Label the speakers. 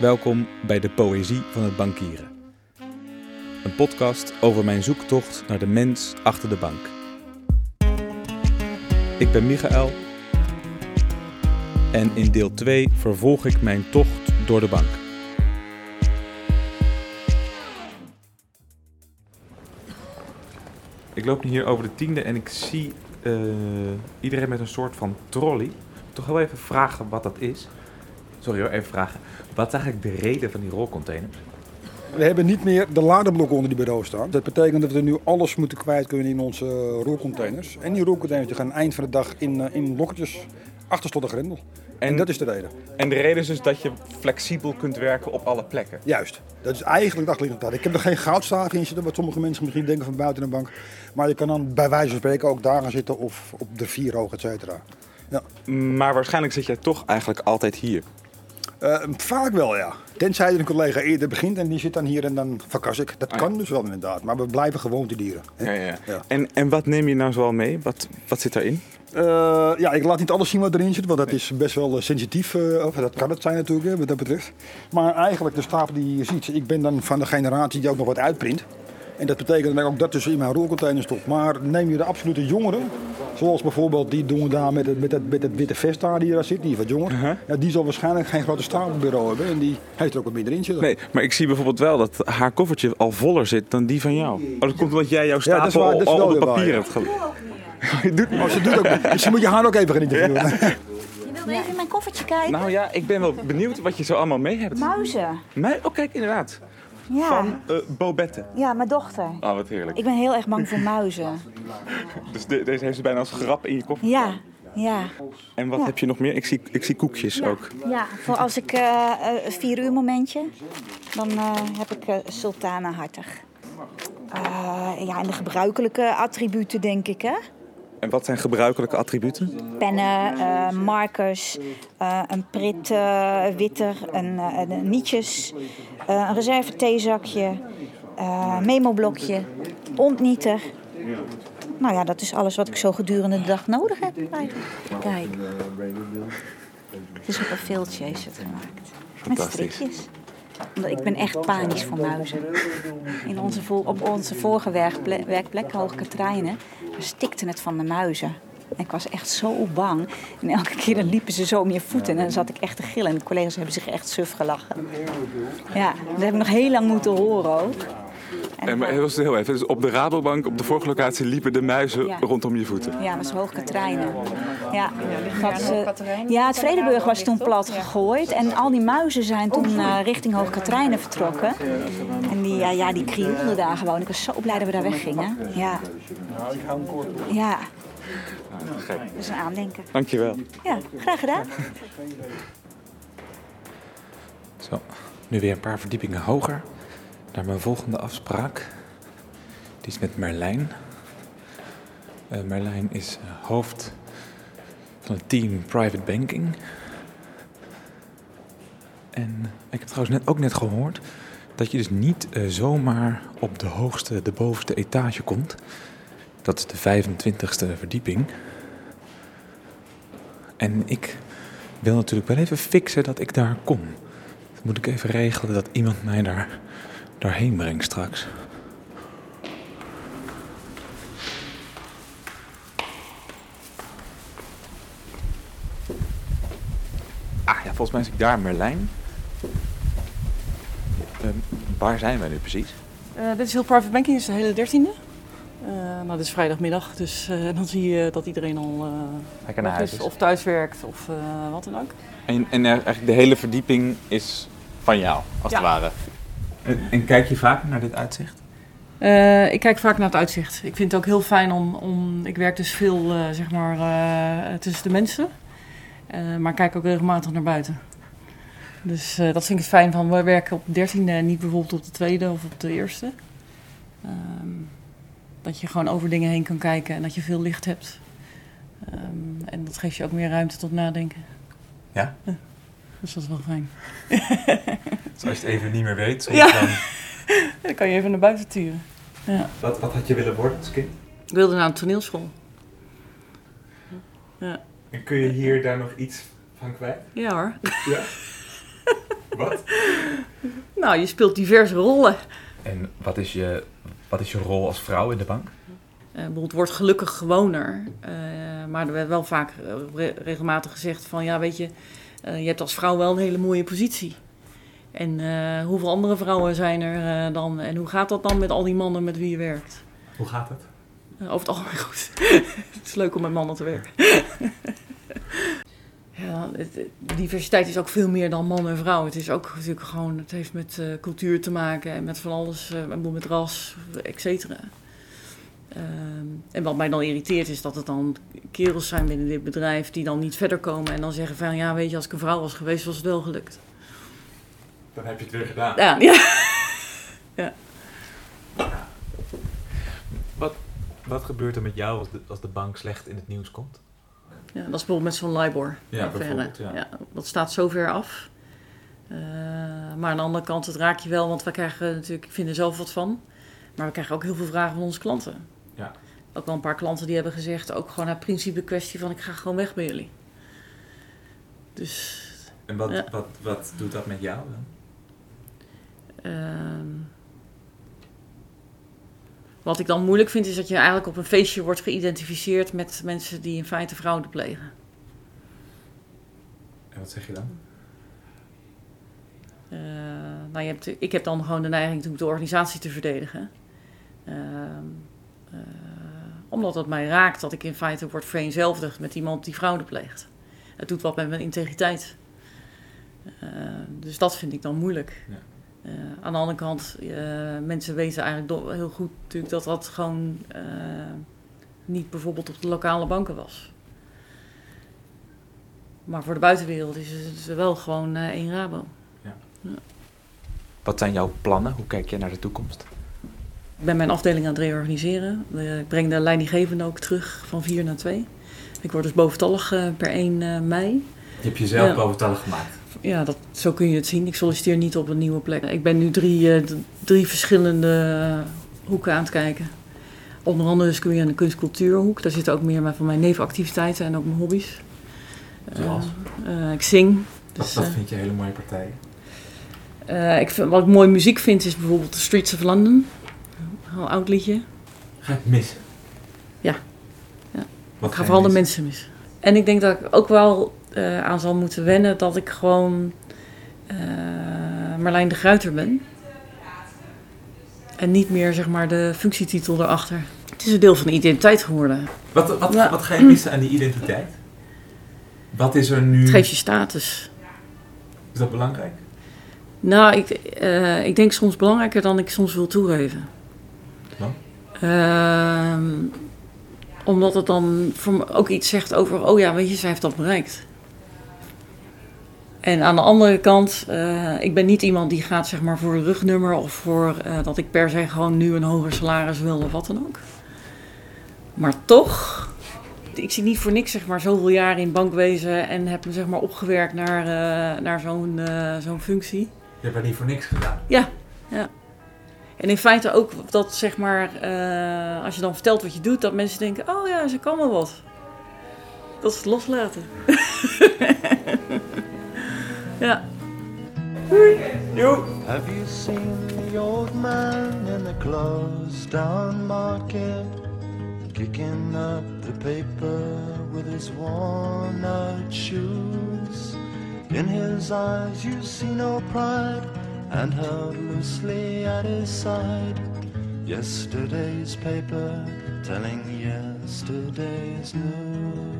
Speaker 1: Welkom bij de Poëzie van het Bankieren. Een podcast over mijn zoektocht naar de mens achter de bank. Ik ben Michael en in deel 2 vervolg ik mijn tocht door de bank. Ik loop nu hier over de tiende en ik zie eh, iedereen met een soort van trolley. Toch wel even vragen wat dat is. Sorry hoor, even vragen. Wat is eigenlijk de reden van die rolcontainers?
Speaker 2: We hebben niet meer de ladeblokken onder die bureaus staan. Dat betekent dat we nu alles moeten kwijt kunnen in onze rolcontainers. En die rolcontainers die gaan eind van de dag in, uh, in lokketjes achter slot en grendel. En, en, dat is de reden.
Speaker 1: En de reden is dus dat je flexibel kunt werken op alle plekken?
Speaker 2: Juist. Dat is eigenlijk de achterliggende Ik heb er geen goudstaaf in zitten, wat sommige mensen misschien denken van buiten de bank. Maar je kan dan bij wijze van spreken ook daar gaan zitten of op de vier hoog, et cetera.
Speaker 1: Ja. Maar waarschijnlijk zit jij toch eigenlijk altijd hier?
Speaker 2: Uh, vaak wel, ja. Tenzij er een collega eerder begint en die zit dan hier en dan verkas ik. Dat kan dus wel inderdaad, maar we blijven gewoontedieren.
Speaker 1: Ja, ja. ja. En, en wat neem je nou zoal mee? Wat, wat zit daarin?
Speaker 2: Uh, ja, ik laat niet alles zien wat erin zit, want dat is best wel uh, sensitief. Uh, of dat kan het zijn natuurlijk, wat dat betreft. Maar eigenlijk de stapel die je ziet, ik ben dan van de generatie die ook nog wat uitprint. En dat betekent dat ik ook dat dus in mijn rolcontainer stop. Maar neem je de absolute jongeren, zoals bijvoorbeeld die doen daar met het, met het, met het witte vest daar die daar zit, die wat jonger. Uh -huh. ja, die zal waarschijnlijk geen grote stapelbureau hebben en die heeft er ook wat minder in zitten.
Speaker 1: Nee, maar ik zie bijvoorbeeld wel dat haar koffertje al voller zit dan die van jou. Oh, dat komt omdat jij jouw stapel ja, dat is waar, dat al op papier hebt gedaan.
Speaker 2: je doet, oh, ze doet ook, dus je moet je haar ook even gaan interviewen. Ja.
Speaker 3: Je wilde even in mijn koffertje kijken?
Speaker 1: Nou ja, ik ben wel benieuwd wat je zo allemaal mee hebt.
Speaker 3: Muizen.
Speaker 1: Mij? Oh, kijk, inderdaad. Ja. Van uh, Bobette.
Speaker 3: Ja, mijn dochter.
Speaker 1: Oh, wat heerlijk.
Speaker 3: Ik ben heel erg bang voor muizen.
Speaker 1: dus de, deze heeft ze bijna als grap in je koffer?
Speaker 3: Ja, ja.
Speaker 1: En wat
Speaker 3: ja.
Speaker 1: heb je nog meer? Ik zie, ik zie koekjes
Speaker 3: ja.
Speaker 1: ook.
Speaker 3: Ja, voor als ik uh, een vier uur momentje, dan uh, heb ik uh, sultana hartig. ja, en de gebruikelijke attributen denk ik, hè.
Speaker 1: En wat zijn gebruikelijke attributen?
Speaker 3: Pennen, uh, markers, uh, een prit uh, witter, een, een nietjes, een reserve theezakje, memoblokje, ontnieter. Nou ja, dat is alles wat ik zo gedurende de dag nodig heb eigenlijk. Kijk. Het is op een veeltje is het gemaakt. Met strikjes. Omdat ik ben echt panisch voor muizen. In onze, op onze vorige werkplek, werkplek Katrijnen, stikte het van de muizen. En ik was echt zo bang. En elke keer dan liepen ze zo om je voeten. En dan zat ik echt te gillen. En de collega's hebben zich echt suf gelachen. Ja, dat heb ik nog heel lang moeten horen ook.
Speaker 1: En, maar heel, heel even, dus op de Rabobank, op de vorige locatie, liepen de muizen ja. rondom je voeten?
Speaker 3: Ja, dat is Hoog Katrijnen. Ja, ja, ja, het Vredeburg was toen plat gegooid. En al die muizen zijn toen uh, richting Hoog Katrijnen vertrokken. En die, ja, ja, die krioelden daar gewoon. Ik was zo blij dat we daar weggingen. Ja. Ja.
Speaker 1: Gek.
Speaker 3: Dat is een aandenken.
Speaker 1: Dankjewel.
Speaker 3: Ja, graag gedaan.
Speaker 1: Zo, nu weer een paar verdiepingen hoger. Naar mijn volgende afspraak. Die is met Merlijn. Uh, Merlijn is uh, hoofd van het team Private Banking. En ik heb trouwens net, ook net gehoord dat je dus niet uh, zomaar op de hoogste, de bovenste etage komt. Dat is de 25ste verdieping. En ik wil natuurlijk wel even fixen dat ik daar kom. Dan moet ik even regelen dat iemand mij daar daarheen brengt straks. Ah ja, volgens mij is ik daar, Merlijn. Uh, waar zijn wij nu precies?
Speaker 4: Uh, dit is heel private banking, is de hele dertiende. Uh, nou, dit is vrijdagmiddag, dus uh, dan zie je dat iedereen al uh,
Speaker 1: naar huis
Speaker 4: is, of thuis werkt of wat dan ook.
Speaker 1: En, en eigenlijk de hele verdieping is van jou, als
Speaker 4: ja.
Speaker 1: het ware. En, en, kijk je vaak naar dit uitzicht?
Speaker 4: ik kijk vaak naar het uitzicht. Ik vind het ook heel fijn om, om ik werk dus veel zeg maar tussen de mensen, maar kijk ook regelmatig naar buiten. Dus dat vind ik fijn van, we werken op de dertiende en niet bijvoorbeeld op de tweede of op de eerste. Um, dat je gewoon over dingen heen kan kijken en dat je veel licht hebt. Um, en dat geeft je ook meer ruimte tot nadenken.
Speaker 1: Ja?
Speaker 4: Dus dat is wel fijn.
Speaker 1: dus als je het even niet meer weet, soms
Speaker 4: ja.
Speaker 1: dan...
Speaker 4: dan kan je even naar buiten turen. Ja.
Speaker 1: Wat, wat had je willen worden als kind?
Speaker 4: Ik wilde naar een toneelschool. Ja.
Speaker 1: En kun je hier daar nog iets van kwijt?
Speaker 4: Ja hoor.
Speaker 1: Ja? Wat?
Speaker 4: Nou, je speelt diverse rollen.
Speaker 1: En wat is, je, wat is je rol als vrouw in de bank?
Speaker 4: Eh, bijvoorbeeld het wordt gelukkig gewoner. Eh, maar er werd wel vaak eh, re- regelmatig gezegd van... ja, weet je, eh, je hebt als vrouw wel een hele mooie positie. En eh, hoeveel andere vrouwen zijn er eh, dan? En hoe gaat dat dan met al die mannen met wie je werkt?
Speaker 1: Hoe gaat het?
Speaker 4: Over het algemeen goed. het is leuk om met mannen te werken. ja, het- diversiteit is ook veel meer dan man en vrouw. Het is ook natuurlijk gewoon, het heeft met cultuur te maken en met van alles, ik bedoel, met ras, et cetera. Ehm, en wat mij dan irriteert is dat het dan kerels zijn binnen dit bedrijf die dan niet verder komen en dan zeggen van ja, weet je, als ik een vrouw was geweest, was het wel gelukt.
Speaker 1: Dan heb je het weer gedaan.
Speaker 4: Ja, ja.
Speaker 1: Wat, wat gebeurt er met jou als de, als de bank slecht in het nieuws komt?
Speaker 4: Ja, dat is bijvoorbeeld met zo'n LIBOR.
Speaker 1: Ja, bijvoorbeeld, ja.
Speaker 4: dat staat zo ver af. Eh, maar aan de andere kant, het raak je wel, want we krijgen natuurlijk, ik vind er zelf wat van. Maar we krijgen ook heel veel vragen van onze klanten.
Speaker 1: Ja.
Speaker 4: Ook wel een paar klanten die hebben gezegd, ook gewoon het principe kwestie van ik ga gewoon weg bij jullie. Dus
Speaker 1: En wat,
Speaker 4: Ja.
Speaker 1: wat, wat doet dat met jou dan?
Speaker 4: Ehm, wat ik dan moeilijk vind, is dat je eigenlijk op een feestje wordt geïdentificeerd met mensen die in feite fraude plegen.
Speaker 1: En wat zeg je dan?
Speaker 4: Eh, nou, je hebt, ik heb dan gewoon de neiging natuurlijk de organisatie te verdedigen. Ehm, eh, omdat het mij raakt dat ik in feite word vereenzelvigd met iemand die fraude pleegt. Het doet wat met mijn integriteit. Eh, dus dat vind ik dan moeilijk.
Speaker 1: Ja.
Speaker 4: Eh, aan de andere kant, eh, mensen weten eigenlijk heel goed natuurlijk dat dat gewoon eh, niet bijvoorbeeld op de lokale banken was. Maar voor de buitenwereld is het wel gewoon eh, één Rabo.
Speaker 1: Wat zijn jouw plannen? Hoe kijk je naar de toekomst?
Speaker 4: Ik ben mijn afdeling aan het reorganiseren. Eh, ik breng de leidinggevende ook terug van 4 naar 2. Ik word dus boventallig eh, per 1 eh, mei.
Speaker 1: Je hebt jezelf
Speaker 4: Ja.
Speaker 1: boventallig gemaakt.
Speaker 4: Ja, dat, zo kun je het zien. Ik solliciteer niet op een nieuwe plek. Ik ben nu drie, drie verschillende hoeken aan het kijken. Onder andere dus kun je in de kunstcultuurhoek. Daar zitten ook meer van mijn nevenactiviteiten en ook mijn hobby's.
Speaker 1: Zoals?
Speaker 4: ik zing. Dus, eh,
Speaker 1: vind je hele mooie partijen?
Speaker 4: ik vind, wat ik mooi muziek vind is bijvoorbeeld The Streets of London. Een oud liedje.
Speaker 1: Ga je het missen?
Speaker 4: Ja. Ja.
Speaker 1: Wat
Speaker 4: Ik ga vooral de
Speaker 1: missen?
Speaker 4: mensen mis. En ik denk dat ik ook wel eh, aan zal moeten wennen dat ik gewoon eh, Marlijn de Gruiter ben. En niet meer zeg maar de functietitel erachter. Het is een deel van de identiteit geworden.
Speaker 1: Wat, wat,
Speaker 4: Ja.
Speaker 1: wat ga je missen aan die identiteit? Wat is er nu?
Speaker 4: Het geeft je status.
Speaker 1: Is dat belangrijk?
Speaker 4: Nou, ik, eh, ik denk soms belangrijker dan ik soms wil toegeven. Ehm, omdat het dan voor me ook iets zegt over, oh ja, weet je, zij heeft dat bereikt. En aan de andere kant, eh, ik ben niet iemand die gaat zeg maar voor een rugnummer of voor eh, dat ik per se gewoon nu een hoger salaris wil of wat dan ook. Maar toch, ik zit niet voor niks zeg maar zoveel jaar in bankwezen en heb me zeg maar opgewerkt naar, eh, naar zo'n zo'n functie.
Speaker 1: Je hebt er niet voor niks gedaan.
Speaker 4: Ja, ja. En in feite ook dat, zeg maar, eh, als je dan vertelt wat je doet, dat mensen denken: oh ja, ze kan wel wat. Dat is het loslaten. ja.
Speaker 5: Have you seen the old man in the closed down market? Kicking up the paper with his worn out shoes. In his eyes you see no pride, and held loosely at his side. Yesterday's paper telling yesterday's news.